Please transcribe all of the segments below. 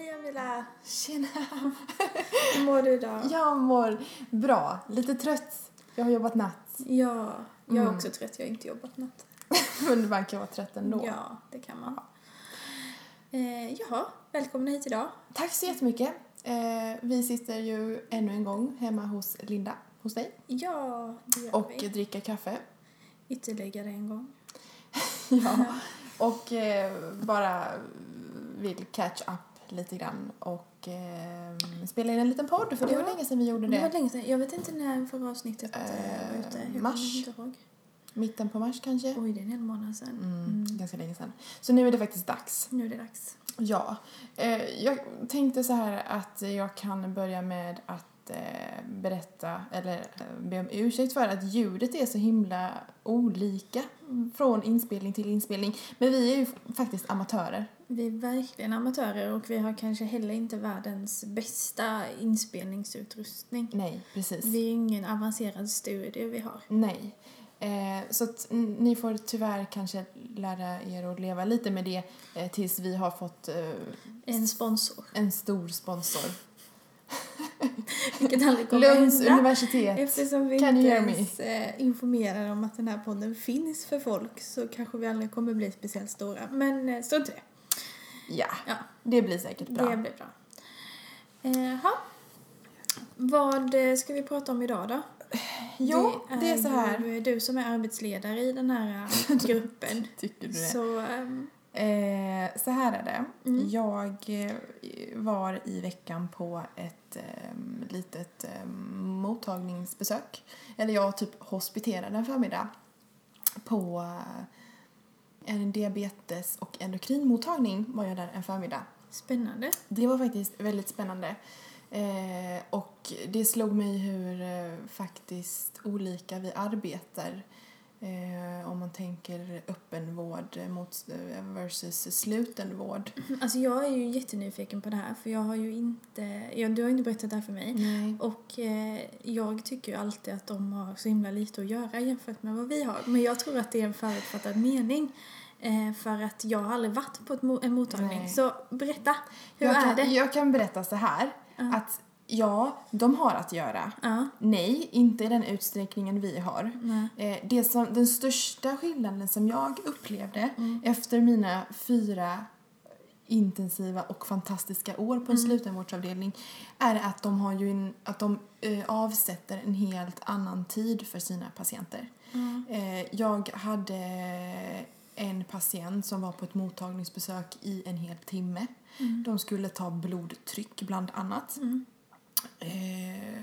Hej Amila! Tjena! Hur mår du idag? Jag mår bra. Lite trött. Jag har jobbat natt. Ja, jag är Mm. också trött. Jag har inte jobbat natt. Men man kan vara trött ändå. Ja, det kan man. Eh, jaha, välkomna hit idag. Tack så jättemycket. Eh, vi sitter ju ännu en gång hemma hos Linda, hos dig, Ja, det gör och vi. dricker kaffe. Ytterligare en gång. Ja. Och eh, bara vill catch up lite grann och eh, spela in en liten podd för det var länge sedan vi gjorde Det var det. länge sedan. Jag vet inte när förra avsnittet eh, var ute. Jag mars. Mitten på mars kanske. Oj, det är en hel månad sedan. Mm, Mm. Ganska länge sedan. Så nu är det faktiskt dags. Nu är det dags. Ja, eh, jag tänkte så här att jag kan börja med att eh, berätta, eller eh, be om ursäkt för att ljudet är så himla olika från inspelning till inspelning. Men vi är ju faktiskt amatörer. Vi är verkligen amatörer och vi har kanske heller inte världens bästa inspelningsutrustning. Nej, precis. Det är ingen avancerad studio vi har. Nej. Eh, så att ni får tyvärr kanske lära er att leva lite med det eh, tills vi har fått eh, En sponsor. en stor sponsor. Vilket aldrig kommer Lunds hända. universitet. Eftersom vi Can inte ens eh, informerar om att den här podden finns för folk så kanske vi aldrig kommer bli speciellt stora. Men eh, strunt i det. Ja, Ja, det blir säkert bra. det blir bra. Eh, ha. Vad eh, ska vi prata om idag då? Jo, det är så här. ju du som är arbetsledare i den här eh, gruppen. Tycker du det? så ehm, Eh, så här är det. Mm. Jag eh, var i veckan på ett eh, litet eh, mottagningsbesök. Eller jag typ hospiterade en förmiddag på eh, en diabetes och endokrinmottagning var jag där en förmiddag. spännande. Det var faktiskt väldigt spännande. Eh, och det slog mig hur eh, faktiskt olika vi arbetar. Eh, om man tänker öppenvård mot, eh, versus slutenvård. Alltså jag är ju jättenyfiken på det här för jag har ju inte, ja, du har inte berättat det här för mig. Nej. Och eh, jag tycker ju alltid att de har så himla lite att göra jämfört med vad vi har. Men jag tror att det är en förutfattad mening. Eh, för att jag har aldrig varit på mo- en mottagning. Nej. Så berätta, hur jag, är kan, det? jag kan berätta så här. Ja. Att ja, de har att göra. Ja, Nej, inte i den utsträckningen vi har. Eh, det som, den största skillnaden som jag upplevde Mm. efter mina fyra intensiva och fantastiska år på en Mm. slutenvårdsavdelning är att de, har ju en, att de eh, avsätter en helt annan tid för sina patienter. Ja. Eh, jag hade en patient som var på ett mottagningsbesök i en hel timme. Mm. De skulle ta blodtryck bland annat. Mm. Eh,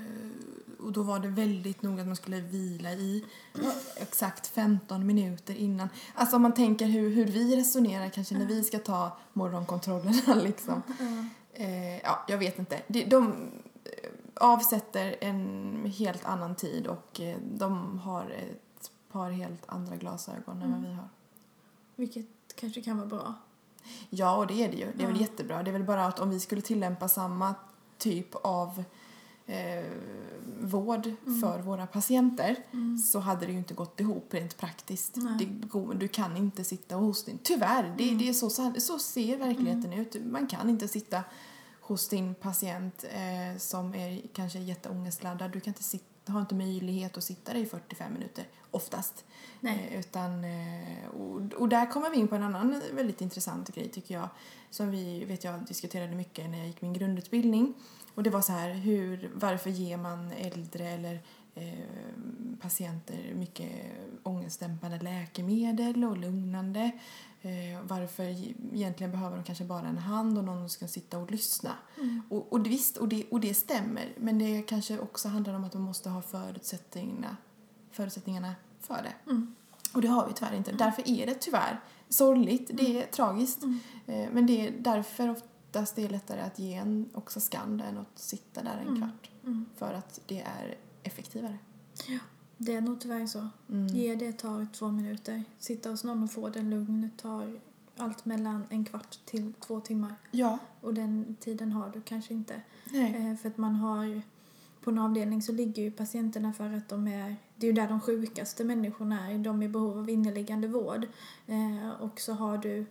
och då var det väldigt noga att man skulle vila i exakt 15 minuter innan. Alltså om man tänker hur, hur vi resonerar kanske när vi ska ta morgonkontrollerna liksom. Ja. Eh, ja, jag vet inte. De, de eh, avsätter en helt annan tid och eh, de har ett par helt andra glasögon än vad vi har. Vilket kanske kan vara bra. Ja, och det är det ju. Det är väl Ja. jättebra. Det är väl bara att om vi skulle tillämpa samma typ av eh, vård för våra patienter Mm. så hade det ju inte gått ihop rent praktiskt. Det du kan inte sitta hos din... Tyvärr, det, det är så, så ser verkligheten ut. Man kan inte sitta hos din patient eh, som är kanske jätteångestladdad. Du kan inte sitta, har inte möjlighet att sitta där i 45 minuter, oftast. Nej. Eh, utan, eh, och, och där kommer vi in på en annan väldigt intressant grej tycker jag. Som vi vet jag diskuterade mycket när jag gick min grundutbildning. Och det var så här, hur, varför ger man äldre eller patienter mycket ångestdämpande läkemedel och lugnande? Eh, varför e- egentligen behöver de kanske bara en hand och någon som ska sitta och lyssna? Mm. Och, och visst, och det, och det stämmer. Men det kanske också handlar om att de måste ha förutsättningarna, förutsättningarna för det. Mm. Och det har vi tyvärr inte. Därför är det tyvärr sorgligt. Det är tragiskt. Mm. Eh, Men det är därför oftast det är lättare att ge en Oxascan än att sitta där en Mm. kvart. Mm. För att det är effektivare. Det är nog tyvärr så. Mm. Ge det tar två minuter. Sitta hos någon och få den lugn tar allt mellan en kvart till två timmar. Ja. Och den tiden har du kanske inte. Eh, för att man har på en avdelning så ligger ju patienterna för att de är, det är ju där de sjukaste människorna är, de är i behov av inneliggande vård. Eh, och så har du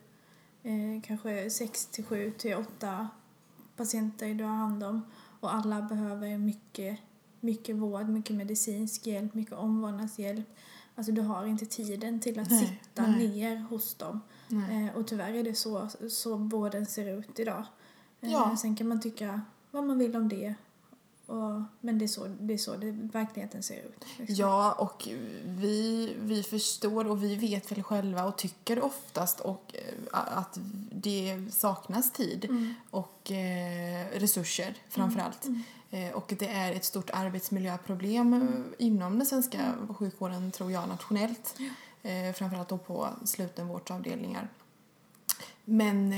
eh, kanske 6 till 7 till 8 patienter du har hand om och alla behöver mycket, mycket vård, mycket medicinsk hjälp, mycket omvårdnadshjälp. Alltså du har inte tiden till att Nej, sitta nej. ner hos dem. Eh, och tyvärr är det så, så vården ser ut idag. Eh, Ja. Sen kan man tycka vad man vill om det. Och, men det är så, det är så det, verkligheten ser ut. liksom. Ja, och vi, vi förstår och vi vet väl själva och tycker oftast och, eh, att det saknas tid Mm. och eh, resurser framför allt. Mm. Eh, och det är ett stort arbetsmiljöproblem eh, inom den svenska sjukvården, tror jag, nationellt. Eh, framförallt då på slutenvårdsavdelningar. Men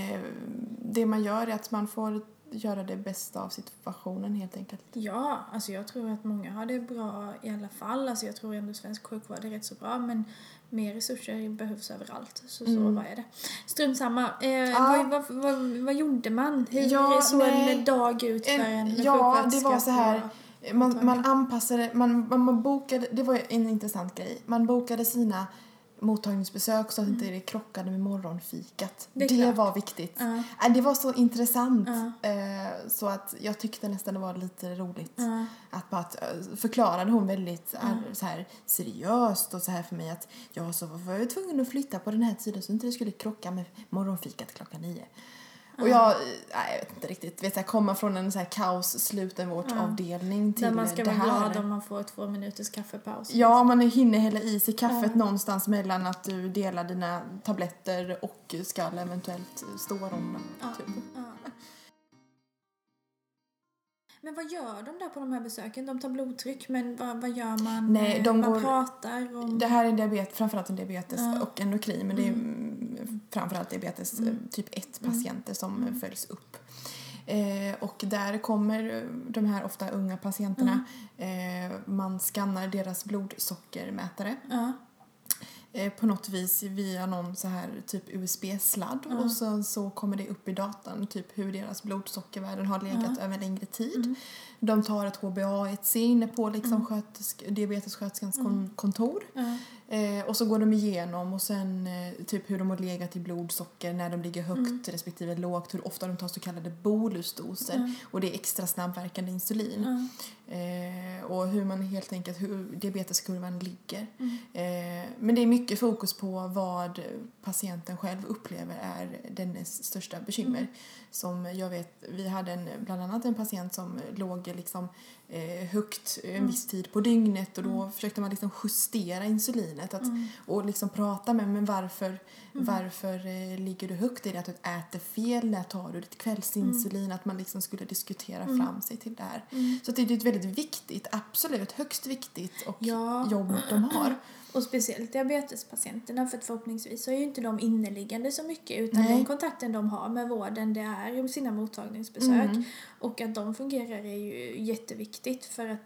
det man gör är att man får göra det bästa av situationen helt enkelt. Ja, alltså jag tror att många har det bra i alla fall. Alltså jag tror ändå svensk sjukvård är rätt så bra men mer resurser behövs överallt. Så, så Mm. vad är det? Strunt samma. Eh, Ja. vad, vad, vad, vad gjorde man? Hur Ja, såg en dag ut för en, ja, det var så här, Man, man anpassade, man, man, man bokade, det var en intressant grej. Man bokade sina mottagningsbesök så att inte det krockade med morgonfikat. Det Det, var viktigt. Äh, Det var så intressant eh, så att jag tyckte nästan det var lite roligt. Ja. Att bara att, eh, förklarade hon väldigt eh, så här, seriöst och så här för mig att jag så var jag tvungen att flytta på den här tiden så inte det skulle krocka med morgonfikat klockan nio. Och jag, nej, jag vet inte riktigt, vet jag komma från en så här kaos slutenvårdsavdelning till Där man ska det vara här. glad om man får två minuters kaffepaus. Ja, man hinner hälla i sig kaffet Ja. någonstans mellan att du delar dina tabletter och ska eventuellt stå dem. Ja. Typ. Ja. Men vad gör de där på de här besöken? De tar blodtryck, men vad, vad gör man? Nej, de man går- pratar om... Det här är diabetes, framförallt en diabetes och endokrin, men det är mm, framförallt diabetes Mm. eh, typ 1-patienter som Mm. följs upp. Eh, och där kommer eh, de här ofta unga patienterna, Mm. eh, man skannar deras blodsockermätare Ja. eh, på något vis via någon så här typ USB-sladd Ja. och sen så kommer det upp i datan typ hur deras blodsockervärden har legat Ja. över längre tid. Mm. De tar ett HbA1c inne på liksom Mm. skötersk, diabetessköterskans Mm. kon- kontor. Ja. Eh, och så går de igenom och sen eh, typ hur de har legat i blodsocker, när de ligger högt Mm. respektive lågt, hur ofta de tar så kallade bolusdoser Ja. och det är extra snabbverkande insulin. Ja. Eh, och hur man helt enkelt, hur diabeteskurvan ligger. Mm. Eh, men det är mycket fokus på vad patienten själv upplever är dennes största bekymmer. Mm. Som jag vet, vi hade en, bland annat en patient som låg liksom eh, högt en Mm. viss tid på dygnet och då Mm. försökte man liksom justera insulinet att, Mm. och liksom prata med men varför, Mm. varför eh, ligger du högt? Är det att du äter fel? När tar du ditt kvällsinsulin? Att man liksom skulle diskutera Mm. fram sig till det här. Mm. Så det är ett väldigt viktigt, absolut högst viktigt och Ja. jobb de har. Och speciellt diabetespatienterna för förhoppningsvis så är ju inte de inneliggande så mycket utan Nej. den kontakten de har med vården det är sina mottagningsbesök. Mm. Och att de fungerar är ju jätteviktigt för att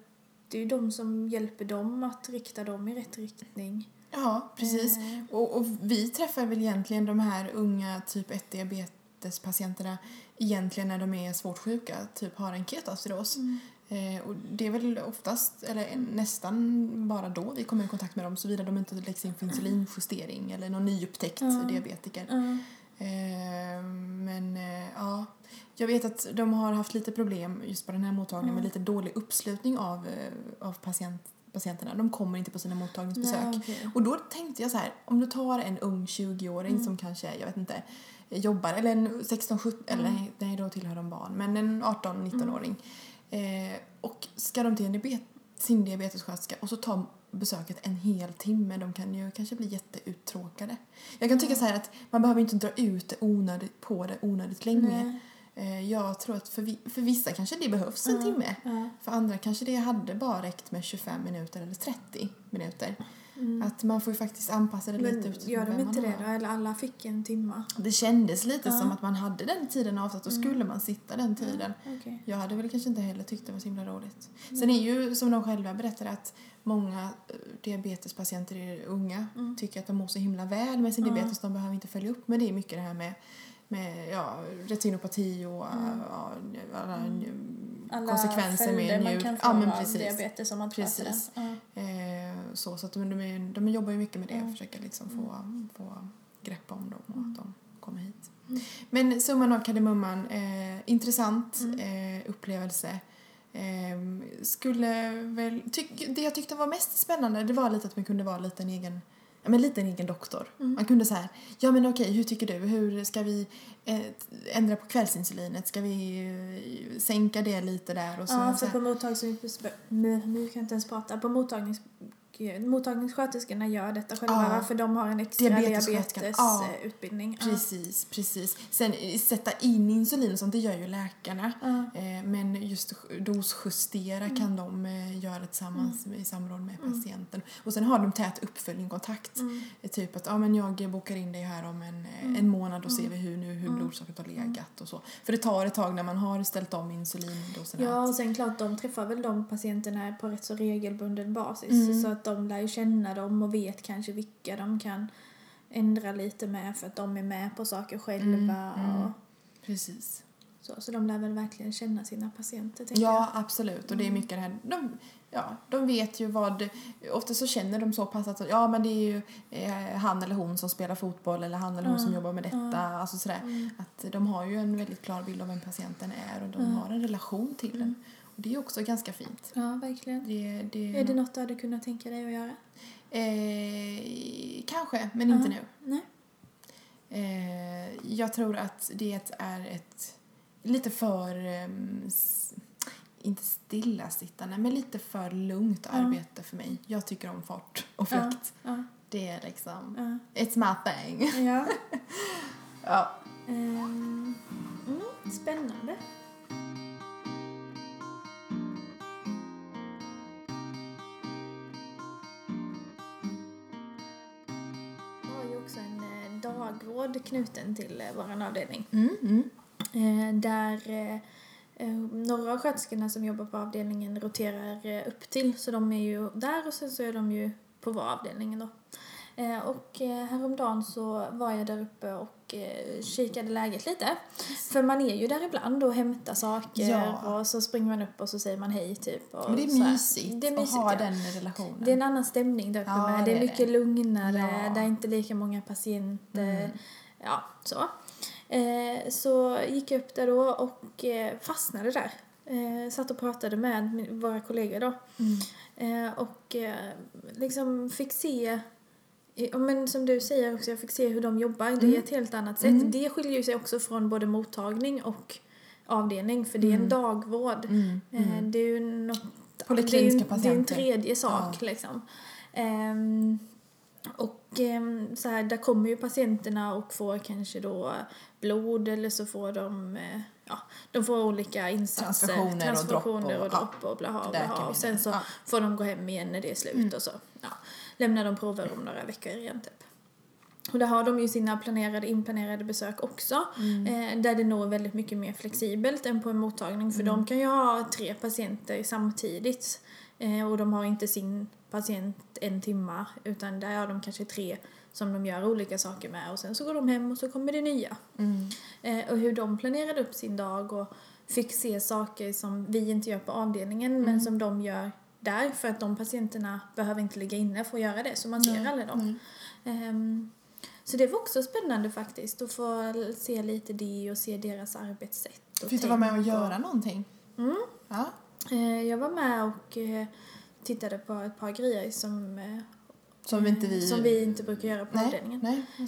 det är ju de som hjälper dem att rikta dem i rätt riktning. Ja, precis. Eh, Och, och vi träffar väl egentligen de här unga typ 1 diabetespatienterna egentligen när de är svårt sjuka, typ har en ketoacidos. mm. Eh, och det är väl oftast, eller nästan bara då vi kommer i kontakt med dem såvida de inte läggs in för insulinjustering eller någon nyupptäckt Ja. diabetiker. Eh, men eh, ja, jag vet att de har haft lite problem just på den här mottagningen med Mm. lite dålig uppslutning av, av patient, patienterna. De kommer inte på sina mottagningsbesök. Nej, okej. Och då tänkte jag så här, om du tar en ung 20-åring Mm. som kanske, jag vet inte, jobbar, eller en 16-17, eller Mm. nej, då tillhör de barn, men en 18-19-åring. Eh, och ska de till en diabet, sin diabetessköterska och så tar besöket en hel timme, de kan ju kanske bli jätteuttråkade. Jag kan tycka Mm. så att man behöver inte dra ut det onödigt, på det onödigt länge. Nej. Eh, jag tror att för, vi, för vissa kanske det behövs en Ja, timme. Ja. För andra kanske det hade bara räckt med 25 minuter eller 30 minuter. Mm. Att man får ju faktiskt anpassa det lite utifrån gör de inte det då? Eller alla fick en timma? Det kändes lite Ja. som att man hade den tiden avsatt och Mm. skulle man sitta den tiden. Okej. Jag hade väl kanske inte heller tyckt det var så himla roligt. Mm. Sen är ju som de själva berättar att många eh, diabetespatienter är unga Mm. tycker att de mår så himla väl med sin Ja. diabetes de behöver inte följa upp. Men det mycket det här med, med ja, retinopati och Mm. ja, alla Mm. Alla konsekvenser med man njur. få Ja, men precis. diabetes om man Precis. Ja. Eh, så så att de, de, de jobbar ju mycket med det, Mm. försöker liksom få, få grepp om dem och att de komma hit. Mm. Men summan av kardemumman, eh, intressant Mm. eh, upplevelse. Eh, skulle väl, tyck, det jag tyckte var mest spännande det var lite att man kunde vara lite en egen men lite en egen doktor. Mm. Man kunde säga, ja men okej, hur tycker du? Hur ska vi eh, ändra på kvällsinsulinet? Ska vi eh, sänka det lite där? Och så, Ja, så här. på mottagnings... Nu, nu kan jag inte ens prata. På mottagnings... Mottagningssköterskorna gör detta själva Ja. för de har en extra Diabetessköterskan. Ja. diabetesutbildning. Ja. Precis, precis. Sen eh, sätta in insulin och sånt, det gör ju läkarna. Ja. Eh, Men just dosjustera Mm. kan de eh, göra tillsammans i samråd med Mm. patienten. Och sen har de tät uppföljning, kontakt. Mm. Eh, Typ att ja, men jag bokar in dig här om en, eh, Mm. en månad och ser Mm. vi hur, nu, hur Mm. blodsockret har legat och så. För det tar ett tag när man har ställt om insulindoserna. Ja, och sen klart de träffar väl de patienterna på rätt så regelbunden basis. Mm. Så att de lär ju känna dem och vet kanske vilka de kan ändra lite med för att de är med på saker själva. Mm, mm. Och Precis. så. så de lär väl verkligen känna sina patienter, Ja, absolut. Och det är Mm. mycket det här, de, ja, de vet ju vad, ofta så känner de så pass att ja men det är ju eh, han eller hon som spelar fotboll eller han eller hon Ja, som jobbar med detta. ja. Alltså sådär. jag. Mm. Att de har ju en väldigt klar bild av vem patienten är och de har en relation till den. Det är också ganska fint. Ja, verkligen. Det, det, Är det något du hade kunnat tänka dig att göra? eh, kanske, men inte Ja. nu. Nej. Eh, jag tror att det är ett lite för, s- inte stillasittande, men lite för lugnt Ja. arbete för mig. Jag tycker om fart och fläkt. Det är liksom, it's my thing. ja. ja. Ehm, mm, spännande. Dagvård knuten till eh, vår avdelning. Mm, mm. Eh, där eh, några av sköterskorna som jobbar på avdelningen roterar upp till. Så de är ju där och sen så är de ju på vår avdelning då. Och häromdagen så var jag där uppe och kikade läget lite. För man är ju där ibland och hämtar saker Ja. och så springer man upp och så säger man hej typ. Och Men det är så mysigt, Det är mysigt att ha ja. den relationen. Det är en annan stämning där uppe Ja, med. Det det är är mycket det. lugnare, Ja. det är inte lika många patienter. Mm. Ja, så. Eh, så gick jag upp där då och eh, fastnade där. Eh, satt och pratade med våra kollegor då. Mm. Eh, och liksom fick se, men som du säger också, jag fick se hur de jobbar. Det är Mm. ett helt annat sätt. Mm. Det skiljer ju sig också från både mottagning och avdelning, för det är en Mm. dagvård. Mm. Det är ju något, Polikliniska ju- det är en patienter. tredje sak Ja. liksom. Ehm, och ehm, så här, där kommer ju patienterna och får kanske då blod eller så får de, eh, ja, de får olika insatser. Transfusioner och dropp och- och dropp och bla ha, bla ha. Och sen så Ja. får de gå hem igen när det är slut Mm. och så ja, lämnar de prover om några veckor igen typ. Och där har de ju sina planerade, inplanerade besök också. Mm. Eh, där det nog är väldigt mycket mer flexibelt än på en mottagning. För Mm. de kan ju ha tre patienter samtidigt. Eh, och de har inte sin patient en timma. Utan där har de kanske tre som de gör olika saker med. Och sen så går de hem och så kommer det nya. Mm. Eh, och hur de planerade upp sin dag och fick se saker som vi inte gör på avdelningen men Mm. som de gör där. För att de patienterna behöver inte ligga inne för att göra det. Så man ser Nej, aldrig dem. Ehm, så det var också spännande faktiskt att få se lite det och se deras arbetssätt. och Fick du vara med och göra någonting? Mm. Ja. Eh, jag var med och eh, tittade på ett par grejer som, eh, som inte vi... som vi inte brukar göra på Nej, avdelningen.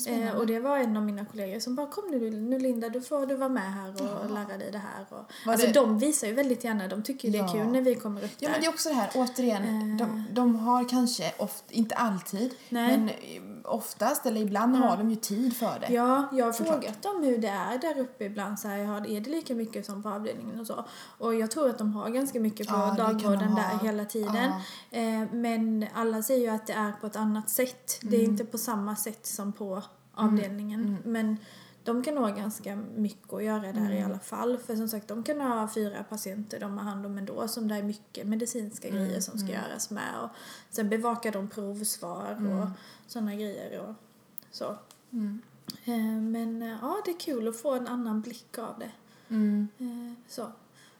nej. Eh, och det var en av mina kollegor som bara kom nu, nu Linda, du får du vara med här och Ja. lära dig det här. Och, Var alltså det- de visar ju väldigt gärna, de tycker ju det är Ja. kul när vi kommer upp Ja där. men det är också det här, återigen, Eh. de, de har kanske, oft, inte alltid, Nej. men eh, oftast eller ibland Ja. har de ju tid för det. Ja, jag har Såklart. frågat dem hur det är där uppe ibland. Så här, är det lika mycket som på avdelningen och så? Och jag tror att de har ganska mycket på Ja, dagvården där hela tiden. Eh, men alla säger ju att det är på ett annat sätt. Det är Mm. inte på samma sätt som på avdelningen. Mm. Men de kan ha ganska mycket att göra där i Mm. alla fall. För som sagt, de kan ha fyra patienter de har hand om ändå som det är mycket medicinska Mm, grejer som ska mm. göras med. Och sen bevakar de provsvar och Mm. sådana grejer och så. Mm. Eh, Men eh, ja, det är kul att få en annan blick av det. Mm. Eh, Så.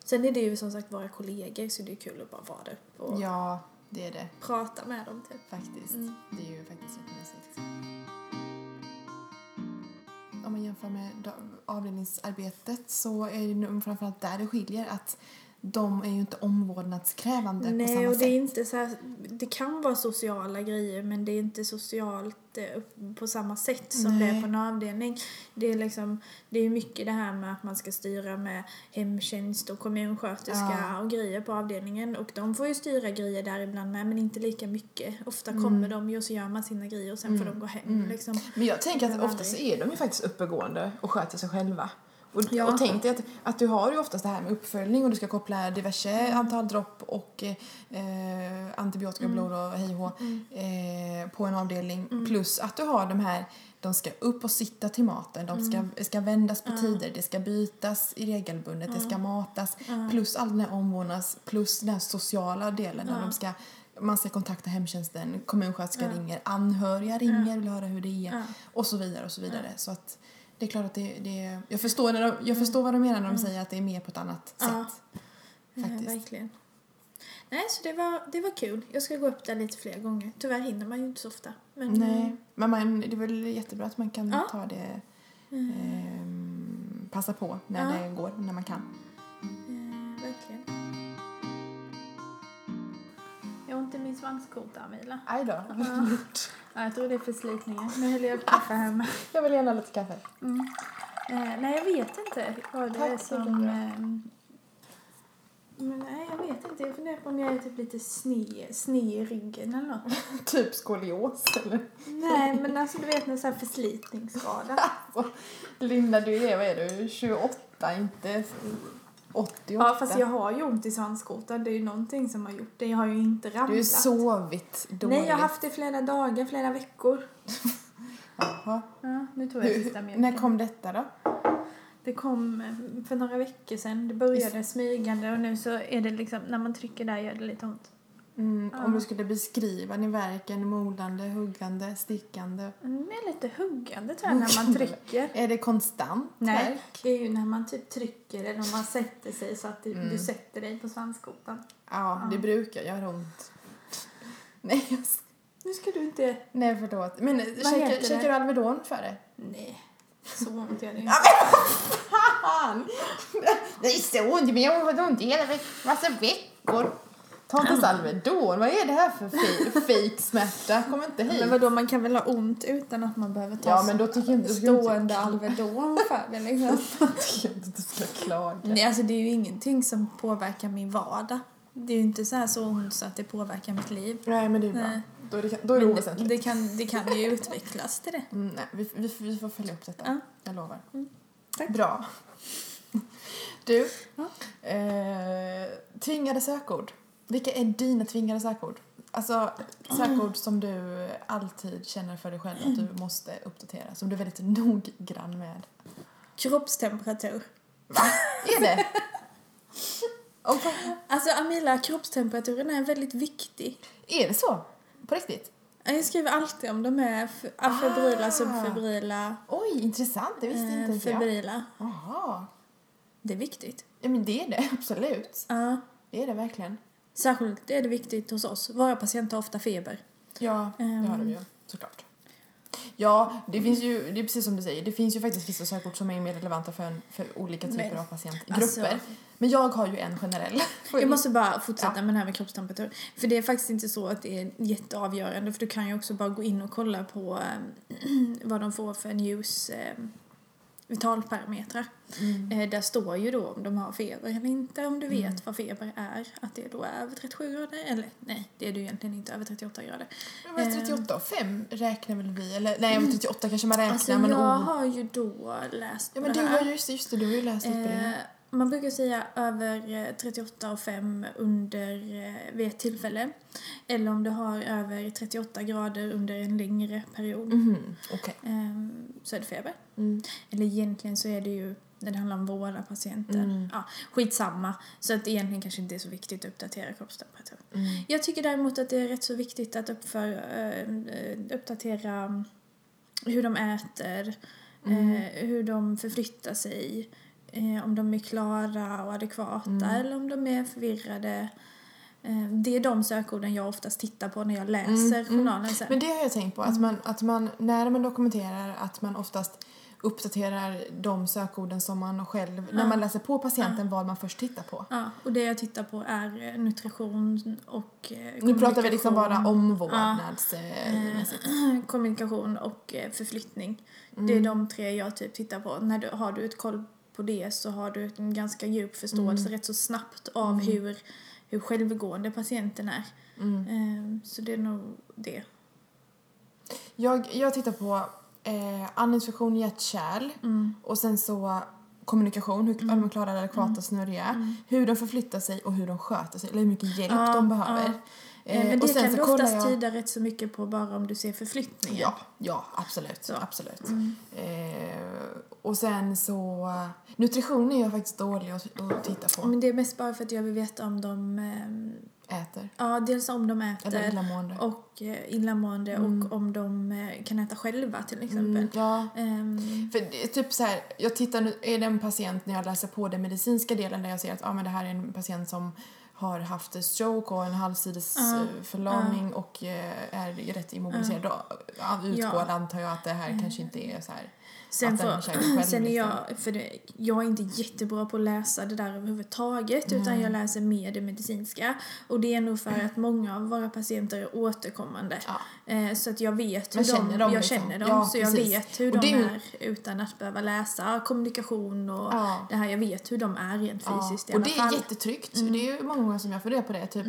Sen är det ju som sagt våra kollegor så det är kul att bara vara där och Ja, det är det prata med dem typ. faktiskt. Mm. Det är ju faktiskt jättemysigt. om man jämför med avdelningsarbetet så är det nog framförallt där det skiljer att de är ju inte omvårdnadskrävande på Nej, samma och det sätt. är inte så här, det kan vara sociala grejer men det är inte socialt eh, på samma sätt som det är Nej. på en avdelning. Det är liksom, det är mycket det här med att man ska styra med hemtjänst och kommunsköterska Ja. och grejer på avdelningen och de får ju styra grejer där ibland med men inte lika mycket. Ofta Mm. kommer de ju och så gör man sina grejer och sen får de gå hem liksom. Men jag tänker att ofta så är de ju faktiskt uppegående och sköter sig själva. Och, Ja. och tänk dig att, att du har ju oftast det här med uppföljning och du ska koppla diverse Mm. antal dropp och eh, antibiotika, blod och hej Mm. eh, på en avdelning. Plus att du har de här, de ska upp och sitta till maten, de ska, Mm. ska vändas på tider, det ska bytas i regelbundet, det ska matas. Plus all den här omvårdnads, plus den här sociala delen när de ska man ska kontakta hemtjänsten, kommunsköterskan ringer, anhöriga ringer, vill höra hur det är och så vidare och så vidare. Så att det är klart att det, det jag, förstår när de, jag förstår vad de menar när de säger att det är mer på ett annat Ja. sätt. Ja, verkligen. Nej, så det var, det var kul. Jag ska gå upp där lite fler gånger. Tyvärr hinner man ju inte så ofta. Men, Nej, men man, det är väl jättebra att man kan Ja. ta det, ehm, passa på när det går, när man kan. Eh, verkligen. Min svanskota, Amila. Aj då. Ja, jag tror det är förslitningen. Nu häller jag upp kaffe med. Jag vill gärna ha lite kaffe. Eh, nej, jag vet inte vad det är Tack, som... Ulrika. ehm, men nej, jag vet inte. Jag funderar på om jag är typ lite sne, sne i ryggen eller något. Typ skolios eller? nej, men alltså du vet, en sån här förslitningsskada. Alltså, Linda, du är, vad är du, 28, inte 88? Ja, fast jag har ju ont i svanskotan. Det är ju någonting som har gjort det. Jag har ju inte ramlat. Du har sovit dåligt. Nej, jag har haft det flera dagar, flera veckor. Jaha. Ja, nu tog jag Hur, sista mjölken. när kom detta då? Det kom eh, för några veckor sedan. Det började smygande och nu så är det liksom, när man trycker där gör det lite ont. Mm, Ja. Om du skulle beskriva din verken, molande, huggande, stickande. Mm, lite huggande tror jag när man trycker. Är det konstant Nej, värk? det är ju när man typ trycker eller om man sätter sig så att det, Mm. du sätter dig på svanskotan. Ja, det brukar göra ont. Nej, jag Nu ska du inte... Nej förlåt. Men käkar, du Alvedon för det? Nej, så ont gör det inte. Fan! Det är så ont, men jag har ont i hela massa veckor. Ta inte ens Alvedon. Vad är det här för fi- fejksmärta? Kom inte hit. Men vadå, man kan väl ha ont utan att man behöver ta Ja, men då tycker jag inte stående Alvedon för det liksom. tycker jag inte du ska klaga. Nej, alltså det är ju ingenting som påverkar min vardag. Det är ju inte så här så ont så att det påverkar mitt liv. Nej, men det är bra. Nej. Då är det, då är det Men det, oväsentligt. det, kan, det kan ju utvecklas till det. Mm, nej, vi, vi, vi får följa upp detta. Ja. Jag lovar. Tack. Bra. Du, Ja. eh, tvingade sökord. Vilka är dina tvingade sökord? Alltså sökord som du alltid känner för dig själv att du måste uppdatera. Som du är väldigt noggrann med. Kroppstemperatur. Va? Är det? Och, Alltså Amila, kroppstemperaturen är väldigt viktig. är det så? På riktigt? Jag skriver alltid om de är afebrila, Ah. subfebrila, Oj, intressant. Det visste inte eh, ens jag. febrila. Det är viktigt. Ja, men det är det. Absolut. Ja. Det är det verkligen. Särskilt är det viktigt hos oss. Våra patienter har ofta feber. Ja, det Ehm. har de ju såklart. Ja, det finns ju, det är precis som du säger, det finns ju faktiskt vissa sökord som är mer relevanta för, en, för olika typer Men, av patientgrupper. alltså- Men jag har ju en generell. Jag måste bara fortsätta Ja. med det här med kroppstemperatur. För det är faktiskt inte så att det är jätteavgörande. För du kan ju också bara gå in och kolla på eh, vad de får för news eh, vitalparametrar. Mm. Eh, där står ju då om de har feber eller inte. Om du vet vad feber är. Att det då är över 37 grader. Eller nej, det är du egentligen inte. Över 38 grader. Men vad är 38 och 5 räknar väl vi? Eller nej, över 38 kanske man räknar. Alltså men jag oh. har ju då läst Ja men du har ju, just, just det, du har ju läst utbildningen. Eh, man brukar säga över eh, 38 och 5 under, eh, vid ett tillfälle. Eller om du har över 38 grader under en längre period. Mhm, okej. eh, så är det feber. Mm. Eller egentligen så är det ju när det handlar om våra patienter. Mm. Ja, skitsamma. Så att egentligen kanske inte är så viktigt att uppdatera kroppstemperatur. Mm. Jag tycker däremot att det är rätt så viktigt att uppför, eh, uppdatera hur de äter, Mm. eh, hur de förflyttar sig, eh, om de är klara och adekvata Mm. eller om de är förvirrade. Eh, det är de sökorden jag oftast tittar på när jag läser Mm, mm. journalen sen. Men det har jag tänkt på, att man, att man när man dokumenterar att man oftast uppdaterar de sökorden som man själv, när man läser på patienten, vad man först tittar på. Ja, och det jag tittar på är eh, nutrition och eh, Nu pratar vi liksom bara omvårdnads... eh, Eh, kommunikation och förflyttning. Det är de tre jag typ tittar på. När du, har du ett koll på det så har du en ganska djup förståelse rätt så snabbt av hur, hur självgående patienten är. Eh, så det är nog det. Jag, jag tittar på eh, andningsfunktion, hjärt-kärl och sen så kommunikation, hur mm. de klarar adekvata snurriga, hur de förflyttar sig och hur de sköter sig, eller hur mycket hjälp Ja, de behöver. ja. Eh, Eh, Men och det sen kan så du oftast jag- tyda rätt så mycket på bara om du ser förflyttningen. Ja, ja absolut. Så. absolut. Eh, och sen så... Nutrition är jag faktiskt dålig att, att titta på. Men det är mest bara för att jag vill veta om de, ehm, Äter. ja dels om de äter Eller illamående. och eh, illamående och om de eh, kan äta själva till exempel. Mm, ja. Ehm, För typ så här, jag tittar nu, är det en patient när jag läser på den medicinska delen där jag ser att ah, men det här är en patient som har haft stroke och en halvsides eh, förlamning och eh, är rätt immobiliserad. Då ja, utgår Ja. antar jag att det här kanske inte är så här Sen, själv, sen är liksom. jag, för det, jag är inte jättebra på att läsa det där överhuvudtaget utan jag läser mer det medicinska. Och det är nog för att många av våra patienter är återkommande. Ja. Eh, så att jag vet hur de, känner dem jag liksom. känner dem Ja, så jag precis. vet hur Och de är utan att behöva läsa kommunikation och Ja. det här. Jag vet hur de är rent Ja, fysiskt i och alla det är fall. Mm. jättetryggt. Det är ju många som jag reda på det. Typ,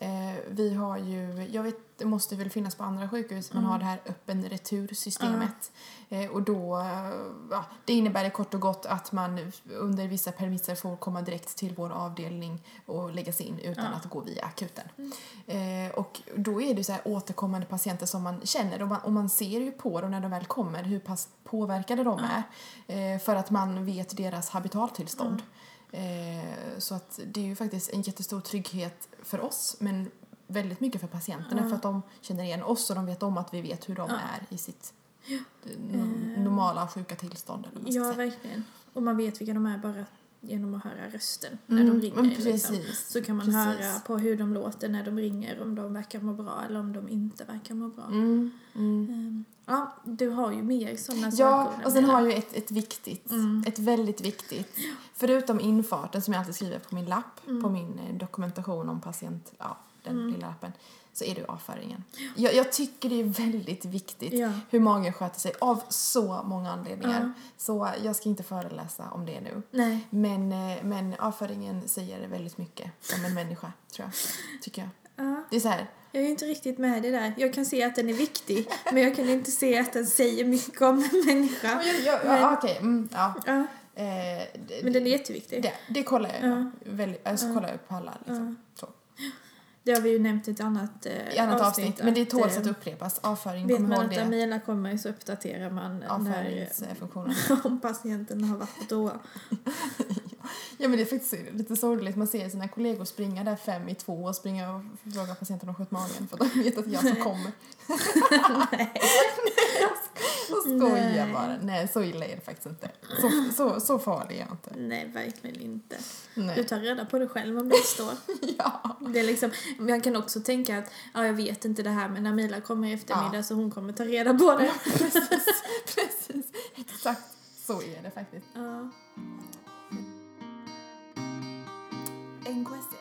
eh, vi har ju, jag vet, det måste väl finnas på andra sjukhus, man Mm. har det här öppen retursystemet. Eh, och då, ja, det innebär kort och gott att man under vissa premisser får komma direkt till vår avdelning och läggas in utan att gå via akuten. Mm. Eh, och då är det så här återkommande patienter som man känner och man, och man ser ju på dem när de väl kommer hur pass påverkade de är. Eh, för att man vet deras habitaltillstånd. Eh, så att det är ju faktiskt en jättestor trygghet för oss men väldigt mycket för patienterna för att de känner igen oss och de vet om att vi vet hur de är i sitt eh, no- normala sjuka tillstånd. Eller Ja, säga. verkligen. Och man vet vilka de är bara genom att höra rösten när Mm, de ringer. Liksom. precis, Så kan man precis. höra på hur de låter när de ringer, om de verkar må bra eller om de inte verkar må bra. Mm, mm. Ehm, Ja, du har ju mer sådana Ja, sökord. och sen har jag ju ett, ett viktigt, Mm. ett väldigt viktigt, förutom infarten som jag alltid skriver på min lapp, Mm. på min eh, dokumentation om patient, ja, den lilla lappen, så är det ju avföringen. Jag, jag tycker det är väldigt viktigt Ja. hur magen sköter sig av så många anledningar. Ja. Så jag ska inte föreläsa om det nu. Nej. Men, eh, men avföringen säger väldigt mycket om en människa, tror jag. Tycker jag. Ja, Det är så här, jag är inte riktigt med det där. Jag kan se att den är viktig, men jag kan inte se att den säger mycket om en människa. ja, ja, Men- ja, okej, mm, ja. Ja, Eh, det- men den är jätteviktig. Det, det kollar jag. Ja. Väldigt, alltså, kollar jag på alla. Liksom. Så. Det har vi ju nämnt i ett annat, eh, I annat avsnitt. Men det tåls eh, att upprepas. Avföring, Vet man att det. Amila kommer så uppdaterar man när, Avföringsfunktionen. om patienten har varit på toa. Ja men det är faktiskt lite sorgligt. Man ser sina kollegor springa där fem i två och springa och fråga patienten om skött magen för att de vet att jag som kommer. Så skojar Nej. bara. Nej, så illa är det faktiskt inte. Så, så, så farlig är jag inte. Nej, verkligen inte. Du Nej. tar reda på det själv om det står. Ja. Det är liksom, jag kan också tänka att, ja jag vet inte det här men Amila kommer i eftermiddag Ja. så hon kommer ta reda på det. Precis, precis. Exakt så är det faktiskt. Ja, NKSC.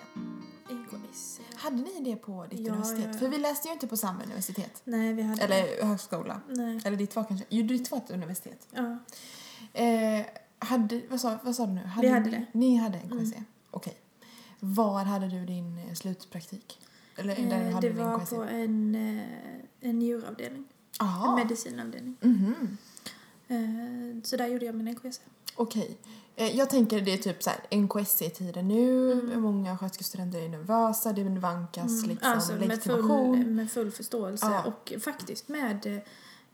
NKS. Hade ni det på ditt Ja, universitet? ja. För vi läste ju inte på samma universitet. Nej, vi hade Eller högskola. Nej. Eller ditt var kanske... Jo, ditt var ett universitet. Ja. Eh, hade, vad, sa, vad sa du nu? Vi hade ni, det. Mm. Ni hade NKSC? Okej. Var hade du din eh, slutpraktik? Eller där Eh, hade Det du var NKSC? på en, eh, en djuravdelning. En Jaha. medicinavdelning. Mhm. Eh, Så där gjorde jag min NKS. Okej. Eh, Jag tänker det är typ så här NKSC-tiden nu, många sköterskestudenter är nervösa, det vankas liksom Alltså med legitimation. full, med full förståelse Ja. och faktiskt med... eh,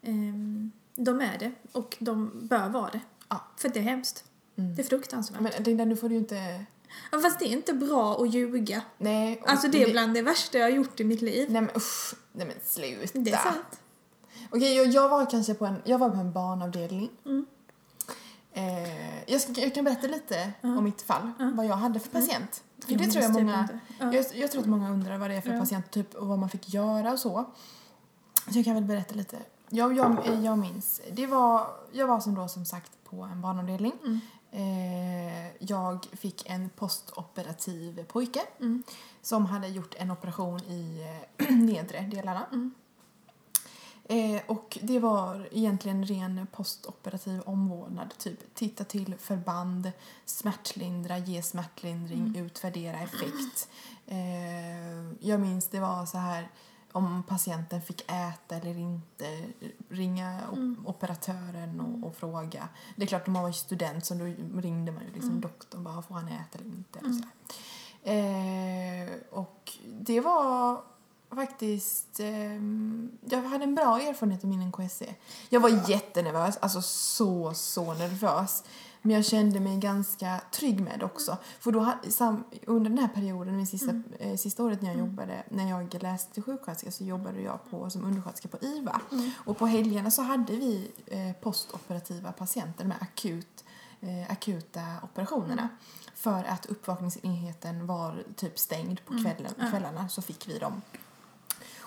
ehm, de är det och de bör vara det. Ja. För det är hemskt. Mm. Det är fruktansvärt. Men Linda, nu får du ju inte... Ja, fast det är inte bra att ljuga. Nej. Alltså det är bland det värsta jag har gjort i mitt liv. Nej men usch. Nej men sluta. Det är sant. Okej, jag, jag var kanske på en, jag var på en barnavdelning. Mm. Eh, jag, ska, jag kan berätta lite om mitt fall, vad jag hade för patient. För Mm. Det tror jag många, jag, jag tror att många undrar vad det är för Ja. patient typ, och vad man fick göra och så. Så jag kan väl berätta lite Ja, jag, jag minns. Det var, jag var som då som sagt på en barnavdelning. Mm. Eh, jag fick en postoperativ pojke Mm. som hade gjort en operation i eh, nedre delarna. Eh, och det var egentligen ren postoperativ omvårdnad. Typ titta till förband, smärtlindra, ge smärtlindring, Mm. utvärdera effekt. Eh, jag minns det var så här om patienten fick äta eller inte, ringa Mm. operatören och, och fråga. Det är klart, om man var student så då ringde man ju liksom Mm. doktorn bara, får han äta eller inte? Mm. Och, eh, och det var faktiskt... ehm, jag hade en bra erfarenhet av min NKSE. Jag var jättenervös, alltså så, så nervös. Men jag kände mig ganska trygg med det också. För då, under den här perioden, min sista, Mm. eh, sista året när jag Mm. jobbade, när jag läste till sjuksköterska så jobbade jag på, som undersköterska på IVA. Mm. Och på helgerna så hade vi eh, postoperativa patienter med akut, eh, akuta operationerna. Mm. För att uppvakningsenheten var typ stängd på Mm. kvällen, Ja. kvällarna så fick vi dem.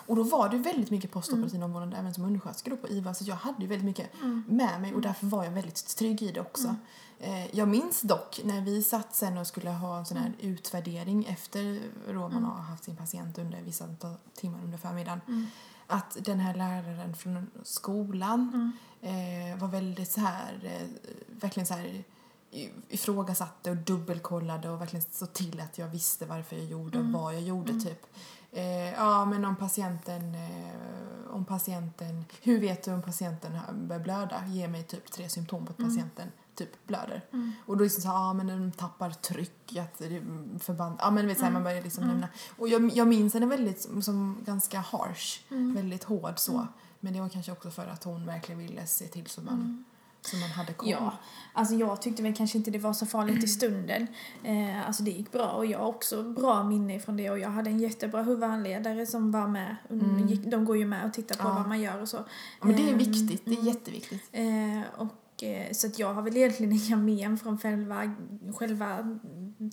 Och då var det väldigt mycket postoperativ omvårdnad även som undersköterska då på IVA så jag hade ju väldigt mycket Mm. med mig och därför var jag väldigt trygg i det också. Mm. Eh, jag minns dock när vi satt sen och skulle ha en sån här Mm. utvärdering efter då man Mm. har haft sin patient under vissa timmar under förmiddagen Mm. att den här läraren från skolan Mm. eh, var väldigt så här, eh, verkligen så här ifrågasatte och dubbelkollade och verkligen såg till att jag visste varför jag gjorde och Mm. vad jag gjorde Mm. typ. Eh, ja men om patienten, eh, om patienten, hur vet du om patienten börjar blöda? Ge mig typ tre symptom på att Mm. patienten typ blöder. Mm. Och då det så ja men den tappar tryck, att förband, ja men vet så här, Mm. man börjar liksom Mm. nämna. Och jag, jag minns henne väldigt som, ganska harsh, Mm. väldigt hård så. Mm. Men det var kanske också för att hon verkligen ville se till så man, Mm. så man hade koll. Ja, alltså jag tyckte väl kanske inte det var så farligt i stunden. Eh, alltså det gick bra och jag har också bra minne från det och jag hade en jättebra huvudhandledare som var med. Mm. De går ju med och tittar på Ja. vad man gör och så. Ja, men det är Ehm, viktigt, det är mm. jätteviktigt. Eh, och, så att jag har väl egentligen inga men från själva, själva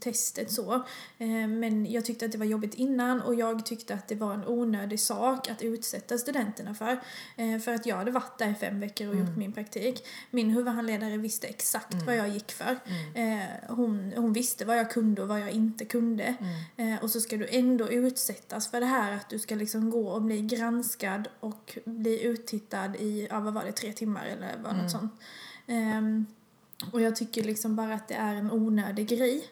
testet så. Eh, men jag tyckte att det var jobbigt innan och jag tyckte att det var en onödig sak att utsätta studenterna för. Eh, för att jag hade varit där i fem veckor och Mm. gjort min praktik. Min huvudhandledare visste exakt Mm. vad jag gick för. Mm. Eh, hon, hon visste vad jag kunde och vad jag inte kunde. Mm. Eh, och så ska du ändå utsättas för det här att du ska liksom gå och bli granskad och bli uttittad i, ja vad var det, tre timmar eller vad Mm. något sånt. Ehm, och jag tycker liksom bara att det är en onödig grej.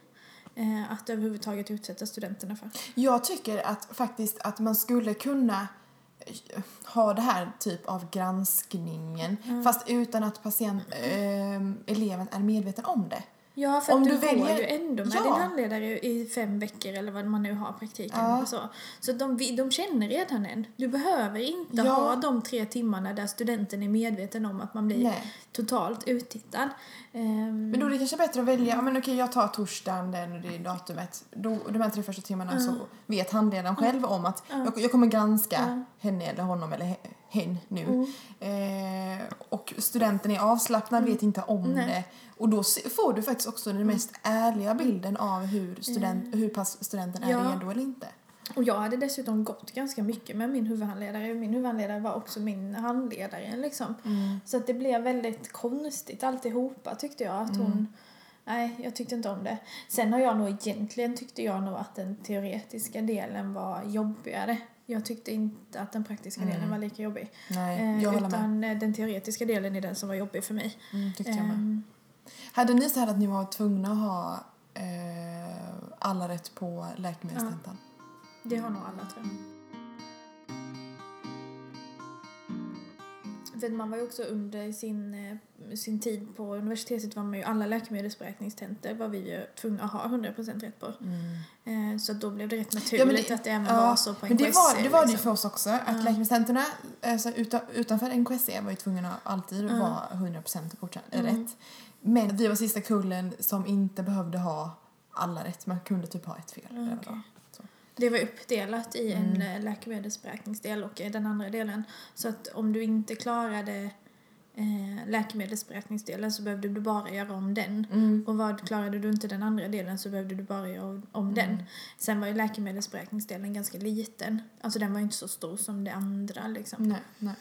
Eh, att överhuvudtaget utsätta studenterna för. Jag tycker att faktiskt att man skulle kunna eh, ha det här typ av granskningen Mm. fast utan att patient, ehm, eleven är medveten om det. Ja, för Om du du, går väljer- ju ändå med Ja. din handledare i fem veckor eller vad man nu har praktiken Ja. eller så. Så de, de känner redan en. Du behöver inte Ja. ha de tre timmarna där studenten är medveten om att man blir Nej. totalt uttittad. Ehm, Men då är det kanske bättre att välja, ja men okej jag tar torsdagen den och det är datumet. Då, de här tre första timmarna så vet handledaren själv om att Ja. jag, jag kommer granska henne eller honom eller he- hen nu. Mm. Eh, och studenten är avslappnad, vet inte om Nej. det. Och då får du faktiskt också den mest ärliga bilden av hur, student, hur pass studenten är Ja. redo eller inte. Och jag hade dessutom gått ganska mycket med min huvudhandledare. Min huvudhandledare var också min handledare liksom. Så att det blev väldigt konstigt alltihopa tyckte jag. Att hon, nej, jag tyckte inte om det. Sen har jag nog egentligen tyckte jag nog att den teoretiska delen var jobbigare. Jag tyckte inte att den praktiska Mm. delen var lika jobbig. Nej, Eh, jag håller med. utan eh, den teoretiska delen är den som var jobbig för mig. Mm, tyckte jag med. Ehm, Hade ni så här att ni var tvungna att ha eh, alla rätt på läkemedelstentan? Det har nog alla tror jag. För man var ju också under sin, eh, sin tid på universitetet var man ju alla läkemedelsberäkningstentor var vi ju tvungna att ha 100% rätt på. Mm. Eh, Så då blev det rätt naturligt Ja, men det- att det även ja, var så på Men det var det, var det ju liksom. för oss också. Att Ja. läkemedelstentorna alltså, utan, utanför NKSE var ju tvungna att alltid Ja. vara 100% godkänd, Mm. rätt. Men vi var sista kullen som inte behövde ha alla rätt. Man kunde typ ha ett fel. eller vad det var. Uppdelat i en Mm. eh, läkemedelsberäkningsdel och i den andra delen. Så att om du inte klarade eh, läkemedelsberäkningsdelen så behövde du bara göra om den. Mm. Och vad klarade du inte den andra delen så behövde du bara göra om- om den. Mm. Sen var ju läkemedelsberäkningsdelen ganska liten. Alltså den var ju inte så stor som det andra liksom. Nej, nej.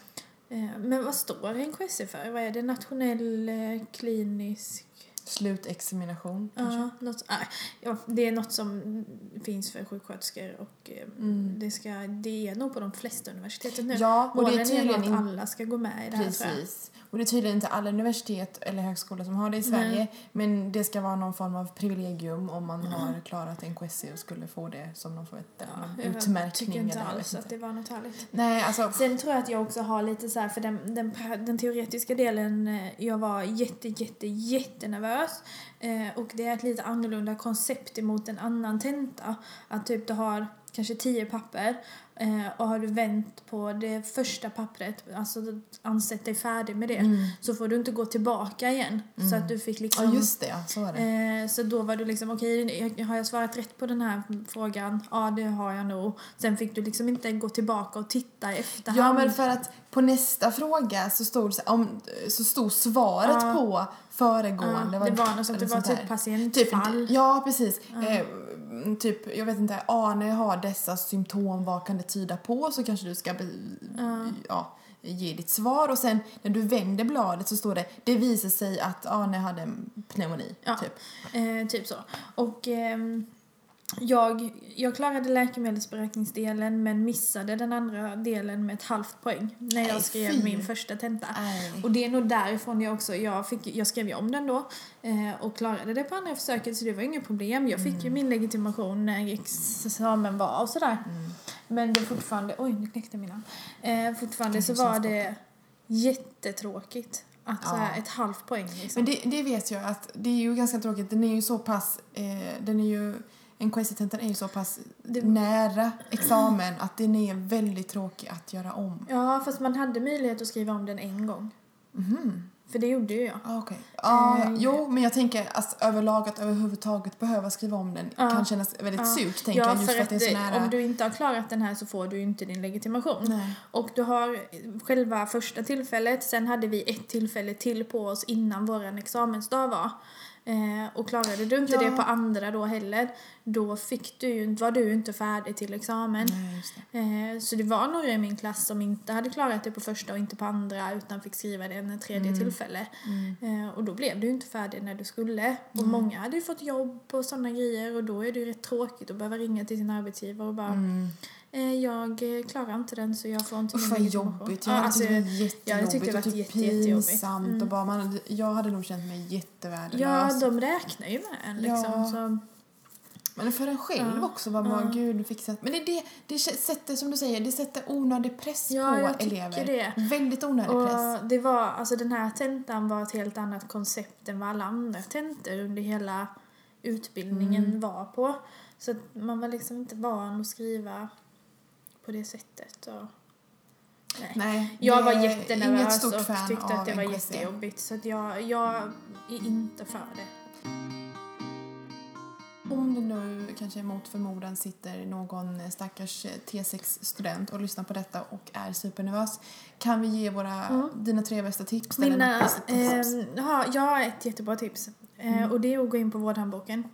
Eh, Men vad står NKSE för? Vad är det? Nationell eh, klinisk... Slutexamination kanske? Ja, något, nej, ja, det är något som finns för sjuksköterskor och eh, Mm. det, ska, det är nog på de flesta universiteten nu. Ja, och det Målen är är tydligen att alla ska gå med i det här. Precis. Och det är tydligen inte alla universitet eller högskolor som har det i Sverige. Nej. Men det ska vara någon form av privilegium om man har klarat NKSE och skulle få det som någon får ett, Ja, en jag utmärkning. tycker inte eller alls att det var något härligt. Nej, alltså. Sen tror jag att jag också har lite så här, för den, den, den teoretiska delen, eh, jag var jätte, jätte, jättenervös. Eh, och det är ett lite annorlunda koncept emot en annan tenta. Att typ du har kanske tio papper och har du vänt på det första pappret, alltså ansett dig färdig med det, Mm. så får du inte gå tillbaka igen. Så att du fick liksom... Ja, just det. Så var det. Eh, så då var du liksom, okej, jag- har jag svarat rätt på den här frågan? Ja, det har jag nog. Sen fick du liksom inte gå tillbaka och titta i efterhand. Ja, men för att på nästa fråga så stod, om, så stod svaret Ja. på föregående. Ja, det var något sånt, det var typ patientfall. Typ, ja, precis. Eh, typ, jag vet inte, Arne har dessa symptom, vad kan det tyda på? Så kanske du ska be, ja. ge ditt svar och sen när du vänder bladet så står det det visar sig att Arne hade pneumoni. Ja. Typ. Eh, typ så. Och ehm, jag, jag klarade läkemedelsberäkningsdelen men missade den andra delen med ett halvt poäng när jag Nej, skrev fy. min första tenta. Nej. Och det är nog därifrån jag också, jag, fick, jag skrev ju om den då eh, och klarade det på andra försöket så det var inget problem. Jag fick Mm. ju min legitimation när examen var och sådär. Mm. Men det fortfarande, oj nu knäckte min arm. Eh, fortfarande så var det jättetråkigt att här, Ja. ett halvt poäng liksom. Men det, det vet jag att det är ju ganska tråkigt. Den är ju så pass, eh, den är ju, NKS-tentan är ju så pass Det- nära examen att den är väldigt tråkig att göra om. Ja, fast man hade möjlighet att skriva om den en gång. Mhm. För det gjorde ju jag. Ah, okej. Ah, ja. Eh, Jo, men jag tänker att överlag att överhuvudtaget behöva skriva om den Ja. kan kännas väldigt Ja. surt, tänker jag, just för att det är så nära. om du inte har klarat den här så får du ju inte din legitimation. Nej. Och du har själva första tillfället, sen hade vi ett tillfälle till på oss innan våran examensdag var. Eh, och klarade du inte Ja. det på andra då heller, då fick du ju, var du ju inte färdig till examen. Nej, det. Eh, så det var några i min klass som inte hade klarat det på första och inte på andra utan fick skriva det en tredje tillfälle. Eh, och då blev du ju inte färdig när du skulle. Och många hade ju fått jobb och sådana grejer och då är det ju rätt tråkigt att behöva ringa till sin arbetsgivare och bara Mm. Jag eh, klarar inte den så jag får inte Usch vad legitimation." jobbigt. Ja, Jag hade alltså, det var ja, jättejobbigt jag tyckte det och typ jätte, pinsamt. Mm. Och bara man, jag hade nog känt mig jättevärdelös. ja, de räknar ju med en liksom. Ja. Så, Men för en själv Ja. också, vad man, Ja. gud fixat. Men det, det, det sätter, som du säger, det sätter onödig press Ja, på jag elever. det. Väldigt onödig press. och det var, alltså den här tentan var ett helt annat koncept än vad alla andra tentor under hela utbildningen Mm. var på. Så att man var liksom inte van att skriva på det sättet. Och, nej. Nej, Jag var jättenervös och tyckte att det var NKSE. jättejobbigt så jag, jag är inte för det. Om det nu kanske mot förmodan sitter någon stackars T6-student och lyssnar på detta och är supernervös, kan vi ge våra, Mm. dina tre bästa tips? Mina, bästa tips? ja, jag har ett jättebra tips eh, och det är att gå in på vårdhandboken.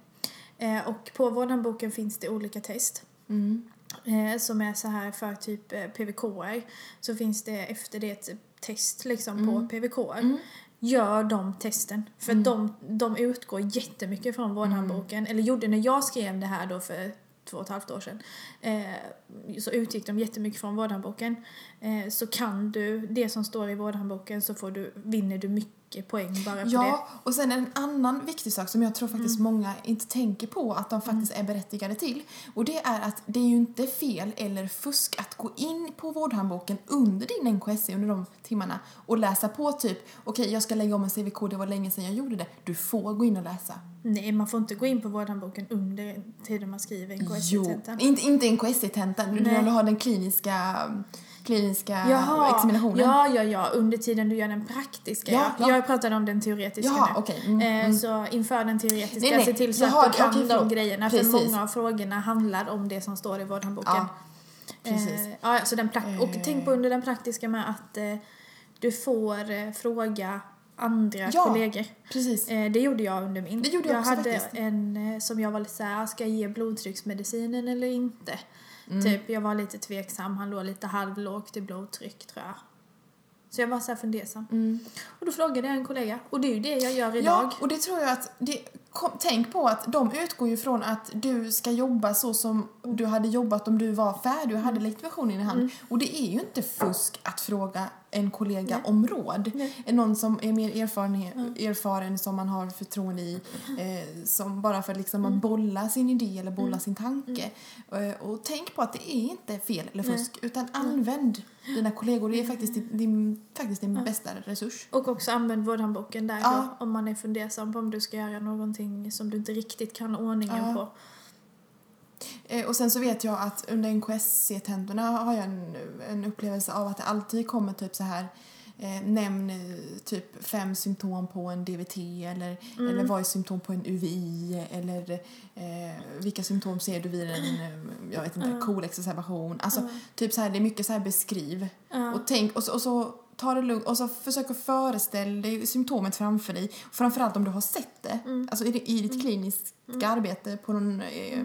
Eh, och på vårdhandboken finns det olika test. Mm. Eh, som är så här för typ eh, PVK-er så finns det efter det ett test liksom på PVK-er. Mm. Gör de testen. För Mm. de, de utgår jättemycket från vårdhandboken. Eller gjorde när jag skrev det här då för två och ett halvt år sedan. Eh, så utgick de jättemycket från vårdhandboken. Eh, så kan du det som står i vårdhandboken så får du, vinner du mycket poäng bara på det. Ja, och sen en annan viktig sak som jag tror faktiskt Mm. många inte tänker på att de faktiskt är berättigade till. Och det är att det är ju inte fel eller fusk att gå in på vårdhandboken under din NKSE under de timmarna och läsa på typ okej jag ska lägga om en CVK, det var länge sedan jag gjorde det. Du får gå in och läsa. Nej, man får inte gå in på vårdhandboken under tiden man skriver en Jo, inte, inte när du har den kliniska, kliniska Jaha, examinationen. ja, ja, ja, under tiden du gör den praktiska. Ja, Ja, ja. Jag pratade om den teoretiska Jaha, nu. okej. Mm, Eh, mm. Så inför den teoretiska, Nej, nej. se till så Jaha, att du kan de grejerna. Precis. För många av frågorna handlar om det som står i vårdhandboken. Ja, precis. Eh, ja, så den prak- och Eh. tänk på under den praktiska med att eh, du får eh, fråga andra Ja. kollegor. Precis. Eh, det gjorde jag under min. Det gjorde jag också hade faktiskt. en eh, som jag var lite såhär, ska jag ge blodtrycksmedicinen eller inte? Mm. Typ, jag var lite tveksam, han låg lite halvlågt i blodtryck tror jag. Så jag var så här fundersam. Mm. Och då frågade jag en kollega. Och det är ju det jag gör idag. Ja, och det tror jag att det, kom, tänk på att de utgår ju från att du ska jobba så som du hade jobbat om du var färdig och hade legitimationen i hand. Och det är ju inte fusk att fråga en kollega om råd. Nej. Någon som är mer erfarenhet, erfaren, som man har förtroende i, eh, som bara för liksom att bolla sin idé eller bolla sin tanke. Eh, och tänk på att det är inte fel eller fusk, utan använd dina kollegor. Det är faktiskt din, din, faktiskt din bästa resurs. Och också använd vårdhandboken där Ja. då, om man är fundersam på om du ska göra någonting som du inte riktigt kan ordningen Ja. på. Eh, och sen så vet jag att under NKSC-tentorna har jag en, en upplevelse av att det alltid kommer typ så här eh, nämn typ fem symptom på en DVT eller, eller vad är symptom på en UVI eller eh, vilka symptom ser du vid en, eh, jag vet inte, kolexacerbation. Alltså typ så här, det är mycket så här beskriv. Och tänk, och så, och så ta det lugnt och så försök att föreställa dig symptomet framför dig. Framförallt om du har sett det, alltså i, i ditt kliniska arbete på någon eh,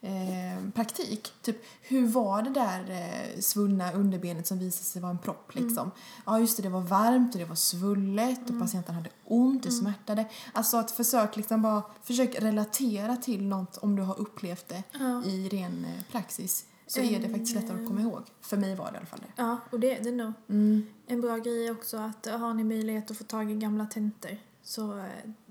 eh, praktik. Typ, hur var det där eh, svullna underbenet som visade sig vara en propp liksom? Ja just det, det var varmt och det var svullet och patienten hade ont, det smärtade. Alltså att försök liksom bara, försök relatera till något om du har upplevt det i ren eh, praxis. Så är det faktiskt lättare att komma ihåg. För mig var det i alla fall det. Ja, och det är det nog. Mm. En bra grej är också att eh, har ni möjlighet att få tag i gamla tentor så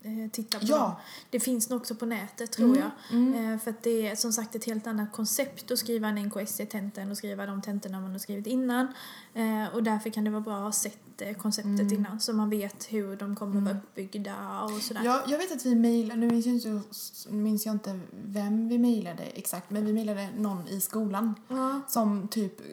eh, titta på Ja. dem. Det finns nog också på nätet tror Mm, jag. Eh, för att det är som sagt ett helt annat koncept att skriva en NKSC-tenta än att skriva de tentorna man har skrivit innan. Eh, och därför kan det vara bra att ha sett eh, konceptet Mm. innan så man vet hur de kommer att vara uppbyggda och sådär. Ja, jag vet att vi mejlade, nu minns jag, inte, minns jag inte vem vi mejlade exakt, men vi mejlade någon i skolan Ja. som typ eh,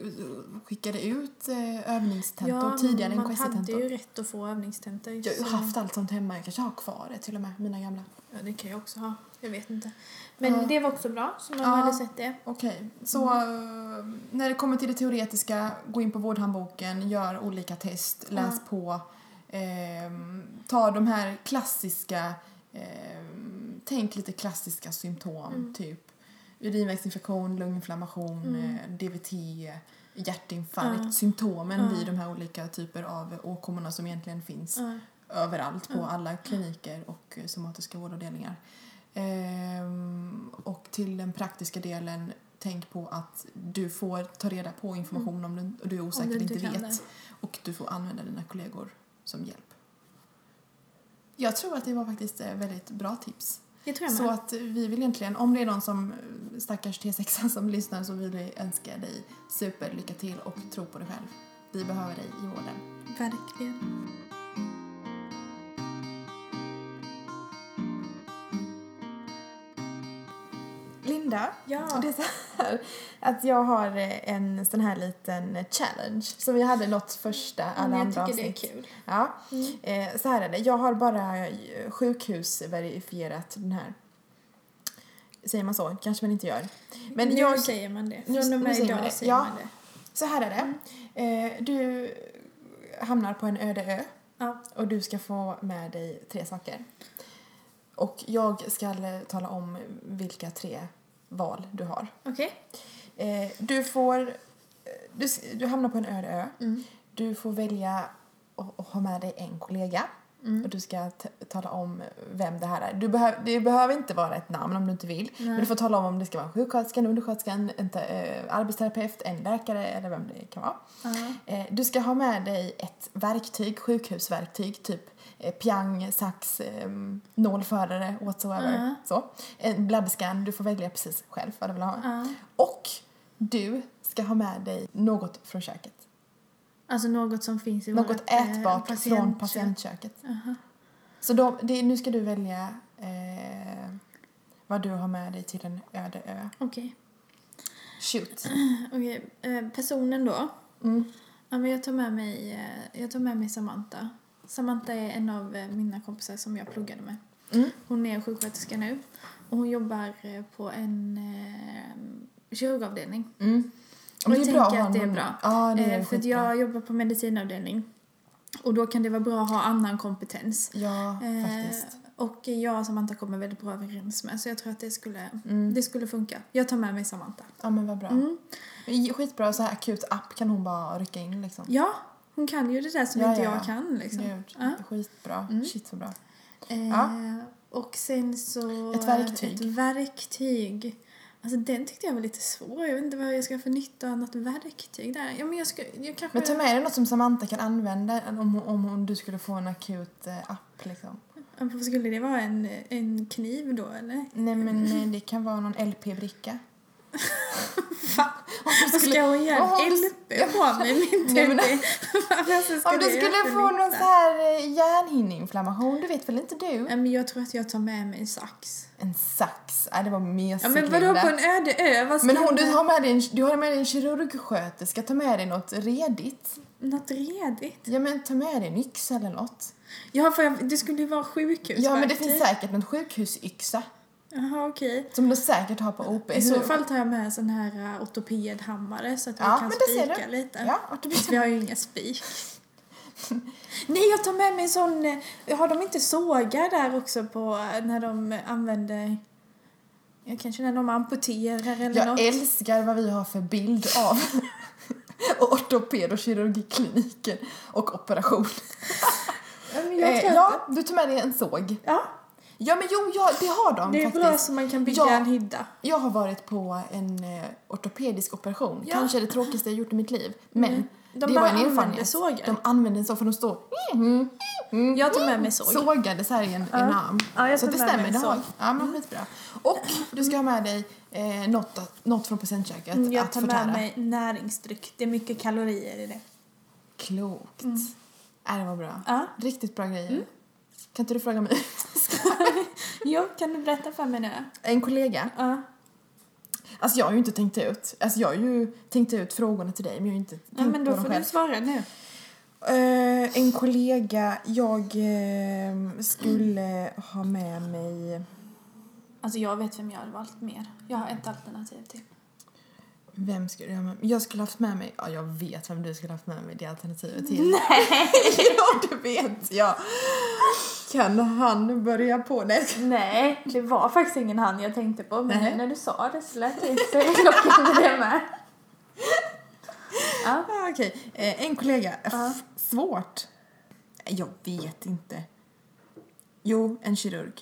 skickade ut eh, övningstentor tidigare än man hade ju rätt att få övningstentor. Jag har haft allt sånt hemma, jag kanske har kvar det till och med, mina gamla. Ja, det kan jag också ha. Jag vet inte. Men Ja. det var också bra, så man Ja. hade sett det. Okej, så eh, när det kommer till det teoretiska, gå in på vårdhandboken, gör olika test, läs på, ehm, ta de här klassiska, ehm, tänk lite klassiska symptom, typ urinvägsinfektion, lunginflammation, eh, DVT, hjärtinfarkt, Ja. symptomen Ja. vid de här olika typer av åkommorna som egentligen finns överallt på alla kliniker och eh, somatiska vårdavdelningar. Ehm, och till den praktiska delen, tänk på att du får ta reda på information om du, du är osäker, du inte inte vet. det. Och du får använda dina kollegor som hjälp. Jag tror att det var faktiskt eh, väldigt bra tips. Det tror jag Så att vi vill egentligen, om det är någon som eh, stackars T6 som lyssnar så vill vi önska dig super lycka till och tro på dig själv. Vi behöver dig i vården. Verkligen. Linda, Ja. det är så här att jag har eh, en sån här liten challenge som vi hade något första alla Men jag andra tycker det är avsnitt. kul. Ja, eh, så här är det. Jag har bara eh, sjukhusverifierat den här. Säger man så? kanske man inte gör. Men nu jag, säger man det. Från och med idag det. säger Ja. man det. så här är det. Eh, du hamnar på en öde ö Ja. och du ska få med dig tre saker. Och jag ska tala om vilka tre val du har. Okej. Eh, du får... eh, Du, du hamnar på en öde ö. Mm. Du får välja att ha med dig en kollega. Mm. Och du ska tala om vem det här är. Du behöv, det behöver inte vara ett namn om du inte vill. Men du får tala om om det ska vara en sjuksköterska, en undersköterska, en, en te- eh, arbetsterapeut, en läkare eller vem det kan vara. Ja. Eh, du ska ha med dig ett verktyg, sjukhusverktyg, typ piang, sax, eh, nålförare, whatsoever. Ja. Så. En bloodscan, du får välja precis själv vad du vill ha. Ja. Och du ska ha med dig något från köket. Alltså något som finns i Något vårt, eh, ätbart från patientkök. patientköket. Aha. Så de, det, nu ska du välja eh, vad du har med dig till en öde ö. Okej. Shoot. Okej. Eh, personen då. Mm. Ja, men jag, tar med mig, eh, jag tar med mig Samantha. Samantha är en av eh, mina kompisar som jag pluggade med. Mm. Hon är sjuksköterska nu. Och hon jobbar eh, på en eh, kirurgavdelning. Mm. Och jag bra tänker ha att det är bra. Ja, det är Eh, för jag jobbar på medicinavdelning. Och då kan det vara bra att ha annan kompetens. Ja, Eh, faktiskt. och jag och Samantha kommer väldigt bra överens med. Så jag tror att det skulle, Mm. det skulle funka. Jag tar med mig Samantha. Ja, men vad bra. Mm. Skitbra så här akut app kan hon bara rycka in liksom. Ja, Hon kan ju det där som Ja, inte ja, jag ja. kan liksom. Gud, Ja. skitbra. Mm. Shit så bra. Eh, Ja. Och sen så... Ett verktyg. Ett verktyg. Alltså den tyckte jag var lite svår. Jag vet inte vad jag ska för nytta av något verktyg där. Ja men jag ska... Jag kanske... Men ta med dig något som Samantha kan använda om, om, om du skulle få en akut eh, app liksom. Skulle det vara? En, en kniv då eller? Nej men eh, det kan vara någon LP-bricka. Va? Vad ska jag göra? om hon- LP på mig? Min Nej, teddy. Om du skulle få någon så här eh, hjärnhinneinflammation, det vet väl inte du? Ja, men jag tror att jag tar med mig en sax. En sax, ja, det var mesigt Ja, men vadå på en öde ö? Vad ska Men hon, du har med dig en, du har med dig en kirurgsköterska, ta med dig något redigt. Något redigt? Ja men ta med dig en yxa eller något. Ja, för jag, det skulle ju vara sjukhusverktyg. Ja men det finns säkert någon sjukhusyxa Jaha, okej. som du säkert har på OP. I så fall tar jag med en sån här uh, ortopedhammare så att vi Ja, kan det ser spika lite. Ja, ortoped. Vi har ju inga spik. Nej, jag tar med mig en sån... eh, Har de inte sågar där också på eh, när de använder... Ja, kanske när de amputerar eller Jag något. älskar vad vi har för bild av ortoped och kirurgikliniken och operation. Ja, men jag Eh, ja, du tar med dig en såg. ja, Ja men jo, ja, det har de det är faktiskt. bra så man kan bygga Ja. en hydda. Jag har varit på en eh, ortopedisk operation. Ja. Kanske det tråkigaste jag gjort i mitt liv. Men Mm. De det var en erfarenhet. sågar. De använder så för de står mm, mm, Jag tar med mig såg. sågade så här i en, i en arm. Ja, jag så tar det stämmer, det en har. såg. Ja men skitbra. Och du ska ha med dig eh, något, något från presentköket Mm, Jag att tar förtära. med mig näringsdryck. Det är mycket kalorier i det. Klokt. Mm. Äh, det var bra. Ja. Riktigt bra grejer. Mm. Kan inte du fråga mig? Jo, kan du berätta för mig nu? En kollega. Ja. Alltså jag har ju inte tänkt ut. Alltså jag har ju tänkt ut frågorna till dig men jag har inte tänkt Ja, men på då får själv. du svara nu. Eh, en kollega, jag eh, skulle ha med mig... Alltså jag vet vem jag hade valt mer. Jag har ett alternativ till. Vem skulle jag ha med Jag skulle haft med mig... Ja, jag vet vem du skulle haft med mig det alternativet till. Nej! ja, det vet jag. Kan han börja på? Nej. Nej, det var faktiskt ingen han jag tänkte på. Men Nej. när du sa det så lät det så lockande det med. Ja. Ah, Okej, eh, en kollega. Ja. Svårt. Jag vet inte. Jo, en kirurg.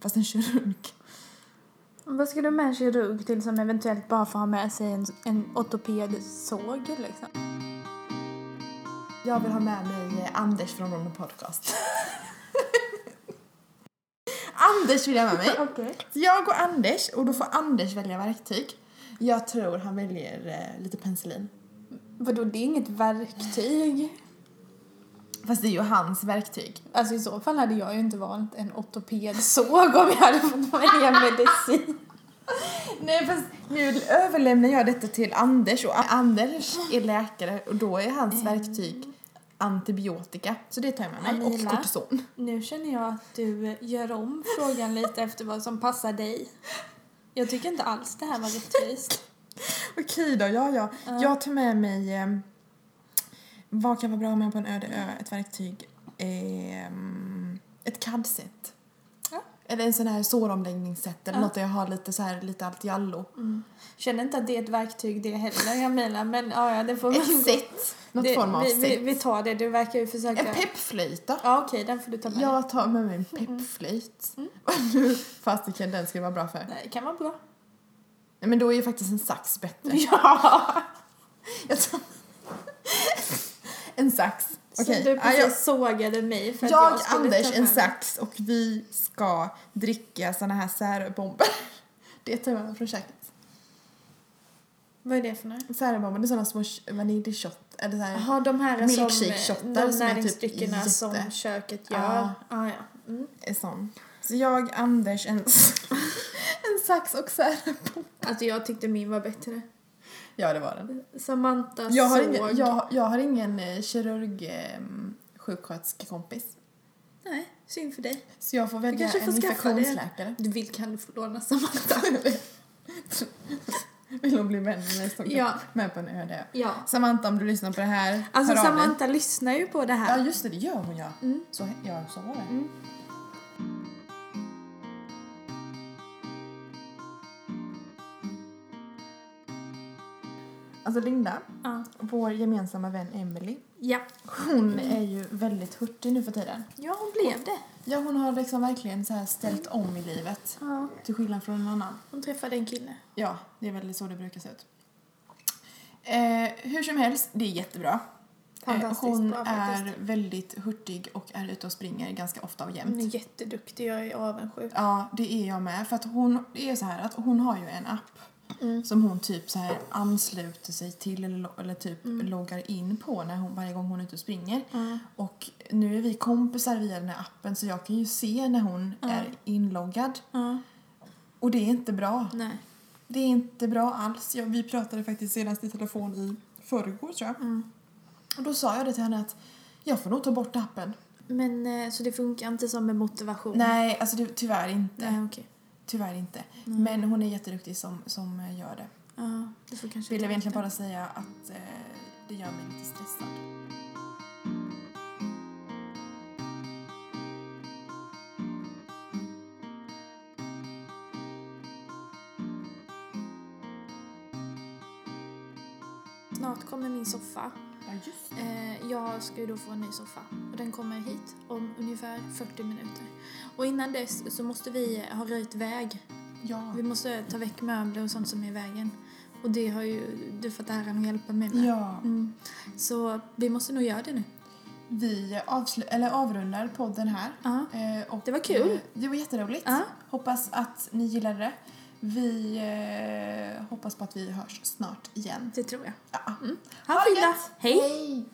Fast en kirurg. Vad ska du med en kirurg till som eventuellt bara får ha med sig en, en ortopedsåg liksom? Jag vill ha med mig eh, Anders från Rondo Podcast. Anders vill jag ha med mig. Så jag och Anders, och då får Anders välja verktyg. Jag tror han väljer eh, lite penicillin. Vadå, det är inget verktyg? Fast det är ju hans verktyg. Alltså i så fall hade jag ju inte valt en ortopedsåg om jag hade fått välja medicin. Nej fast nu överlämnar jag detta till Anders och Anders är läkare och då är hans verktyg antibiotika. Så det tar jag med mig. Amila. Och kortison. Nu känner jag att du gör om frågan lite efter vad som passar dig. Jag tycker inte alls det här var rättvist. Okej då, ja ja. Ja. Jag tar med mig... Vad kan vara bra med på en öde ö? Ett verktyg. Eh, ett CAD-set. Ja. Eller en sån här såromläggningsset eller Ja. något där jag har lite så här, lite allt i allo. Känner inte att det är ett verktyg det heller, Jamila, men ja, ja, det får Ett set. Något det, form av vi, set. vi, vi tar det, du verkar ju försöka... En peppflöjta. Ja, okej, den får du ta med. Jag tar med mig en peppflöjt. Mm. Fasiken, den ska vara bra för. Nej, det kan vara bra. Nej, men då är ju faktiskt en sax bättre. Ja! Jag tar... en sax. Okej. Så du precis jag, sågade mig för att jag, jag skulle Anders, en sax och vi ska dricka såna här särbomber. Det tar med från köket. Vad är det för något? Särbomber, det är såna små vaniljshot. Eller så här. Jaha, de här Milkshake-shottar som är typ näringsdryckerna jätte- som köket gör. Ah, ja. Mm. är sån. Så jag, Anders, en, en sax och särbomber. Alltså jag tyckte min var bättre. Ja, det var den. Samantha Jag har såg. ingen, jag, jag har ingen eh, kirurg eh, sjuksköterskekompis. Nej, synd för dig. Så jag får välja en infektionsläkare. Du vill kan du få låna Samantha. Vill hon bli vän med mig som Ja. med på en öde ja. Samantha, om du lyssnar på det här, Alltså. Samantha lyssnar ju på det här. Ja, just det, det gör hon ja. Mm. Så, ja, så var det. Mm. Alltså Linda, Ja. vår gemensamma vän Emily Ja. Hon är ju väldigt hurtig nu för tiden. Ja, hon blev det. Ja, hon har liksom verkligen så här ställt om i livet. Ja. Till skillnad från en annan. Hon träffade en kille. Ja, det är väl så det brukar se ut. Eh, hur som helst, det är jättebra. Eh, Fantastiskt hon bra är väldigt hurtig och är ute och springer ganska ofta och jämt. Hon är jätteduktig, jag är avundsjuk. Ja, det är jag med. För att hon, det är så här att hon har ju en app Mm. som hon typ så här ansluter sig till eller, eller typ Mm. loggar in på när hon, varje gång hon är ute och springer. Ja. Och nu är vi kompisar via den här appen så jag kan ju se när hon är inloggad. Och det är inte bra. Nej. Det är inte bra alls. Ja, vi pratade faktiskt senast i telefon i förrgår tror jag. Mm. Och då sa jag det till henne att jag får nog ta bort appen. Men eh, så det funkar inte som med motivation? Nej, alltså det, tyvärr inte. Nej, okej. Tyvärr inte. Mm. Men hon är jätteduktig som, som eh, gör det. Ja, det får kanske Vill jag egentligen bara säga att eh, det gör mig lite stressad. Snart kommer min soffa. Ja, just Eh, jag ska ju då få en ny soffa och den kommer hit om ungefär 40 minuter. Och innan dess så måste vi ha röjt väg. Ja. Vi måste ta väck möbler och sånt som är i vägen. Och det har ju du fått äran att hjälpa mig med. ja. Mm. Så vi måste nog göra det nu. Vi avslu- eller avrundar podden här. Ja. Eh, och, Det var kul. eh, det var jätteroligt. Ja. Hoppas att ni gillade det. Vi eh, hoppas på att vi hörs snart igen. Det tror jag. Ja. Ha, ha det då. Hej! Hej!